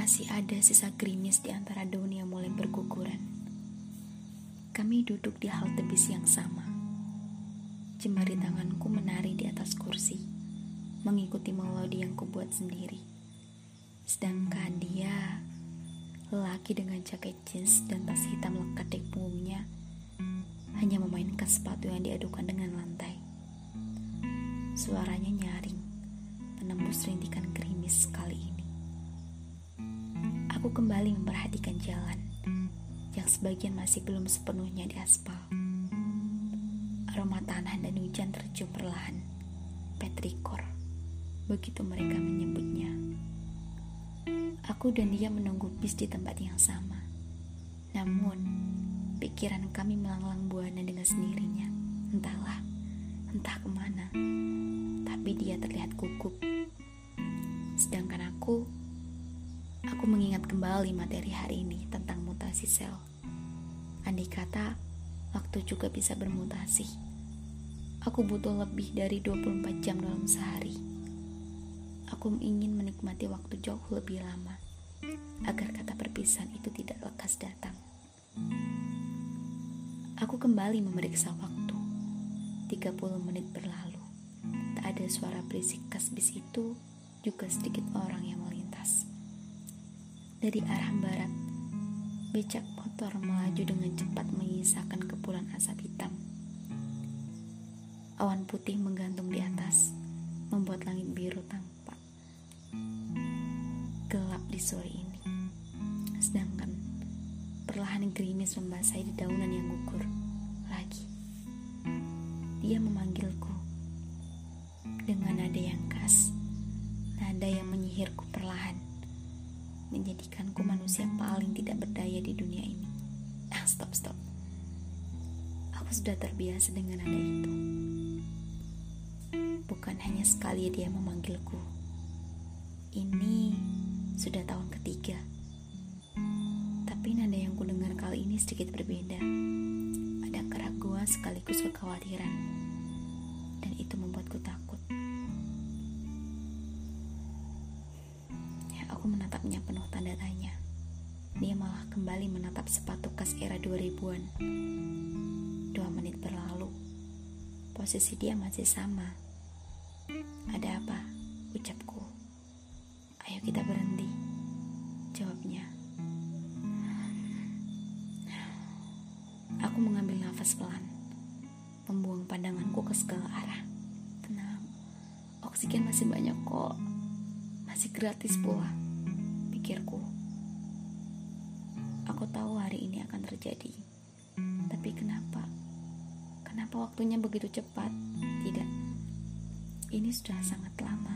Masih ada sisa gerimis di antara daun yang mulai berguguran. Kami duduk di halte bis yang sama. Jemari tanganku menari di atas kursi, mengikuti melodi yang kubuat sendiri. Sedangkan dia, lelaki dengan jaket jeans dan tas hitam lekat di punggungnya, hanya memainkan sepatu yang diadukan dengan lantai. Suaranya nyaring, menembus rintikan gerimis kali ini. Aku kembali memperhatikan jalan yang sebagian masih belum sepenuhnya diaspal. Aroma tanah dan hujan tercium perlahan. Petrikor, begitu mereka menyebutnya. Aku dan dia menunggu bis di tempat yang sama. Namun, pikiran kami melanglang buana dengan sendirinya. Entahlah, entah ke mana tapi dia terlihat gugup. Sedangkan aku, aku mengingat kembali materi hari ini tentang mutasi sel. Andai kata, waktu juga bisa bermutasi. Aku butuh lebih dari 24 jam dalam sehari. Aku ingin menikmati waktu jauh lebih lama, agar kata perpisahan itu tidak lekas datang. Aku kembali memeriksa waktu. 30 menit berlalu ada suara berisik kas bis itu juga sedikit orang yang melintas. Dari arah barat, becak motor melaju dengan cepat menyisakan kepulan asap hitam. Awan putih menggantung di atas, membuat langit biru tampak gelap di sore ini. Sedangkan perlahan gerimis membasahi dedaunan yang gugur lagi. Dia memanggilku dengan nada yang khas, nada yang menyihirku perlahan, menjadikanku manusia paling tidak berdaya di dunia ini. Ah, stop, stop. Aku sudah terbiasa dengan nada itu. Bukan hanya sekali dia memanggilku. Ini sudah tahun ketiga. Tapi nada yang ku dengar kali ini sedikit berbeda. Ada keraguan sekaligus kekhawatiran. Dan itu membuatku takut. Aku menatapnya penuh tanda tanya. Dia malah kembali menatap sepatu kas era 2000-an. Dua menit berlalu. Posisi dia masih sama. Ada apa? Ucapku. Ayo kita berhenti. Jawabnya. Aku mengambil nafas pelan. Membuang pandanganku ke segala arah. Tenang. Oksigen masih banyak kok. Masih gratis pula pikirku. Aku tahu hari ini akan terjadi. Tapi kenapa? Kenapa waktunya begitu cepat? Tidak. Ini sudah sangat lama.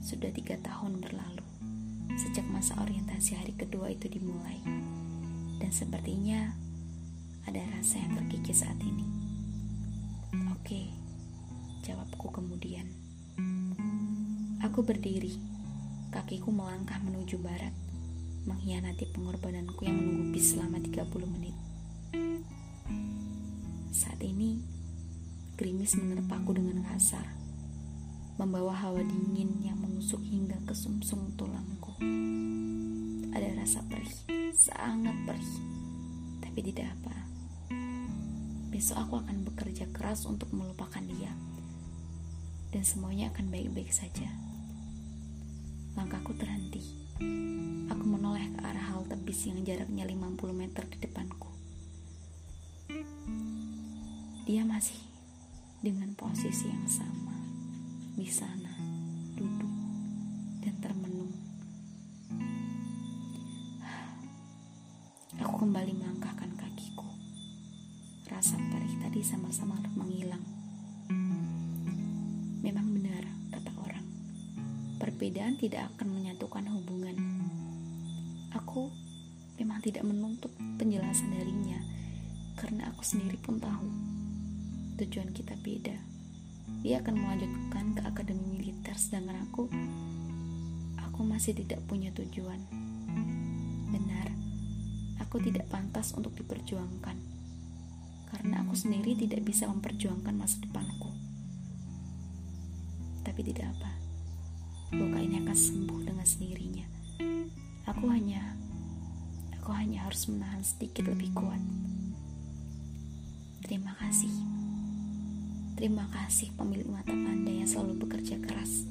Sudah tiga tahun berlalu. Sejak masa orientasi hari kedua itu dimulai. Dan sepertinya ada rasa yang terkikis saat ini. Oke, jawabku kemudian. Aku berdiri Kakiku melangkah menuju barat, mengkhianati pengorbananku yang menunggu bis selama 30 menit. Saat ini, gerimis menerpaku dengan kasar, membawa hawa dingin yang menusuk hingga ke sumsum tulangku. Ada rasa perih, sangat perih, tapi tidak apa. Besok aku akan bekerja keras untuk melupakan dia, dan semuanya akan baik-baik saja. Langkahku terhenti. Aku menoleh ke arah halte bis yang jaraknya 50 meter di depanku. Dia masih dengan posisi yang sama di sana, duduk dan termenung. Aku kembali melangkahkan kakiku. Rasa perih tadi sama-sama menghilang. Perbedaan tidak akan menyatukan hubungan. Aku memang tidak menuntut penjelasan darinya karena aku sendiri pun tahu tujuan kita beda. Dia akan melanjutkan ke akademi militer sedangkan aku aku masih tidak punya tujuan. Benar, aku tidak pantas untuk diperjuangkan karena aku sendiri tidak bisa memperjuangkan masa depanku. Tapi tidak apa luka ini akan sembuh dengan sendirinya. Aku hanya aku hanya harus menahan sedikit lebih kuat. Terima kasih. Terima kasih pemilik mata panda yang selalu bekerja keras.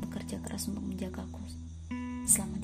Bekerja keras untuk menjagaku selama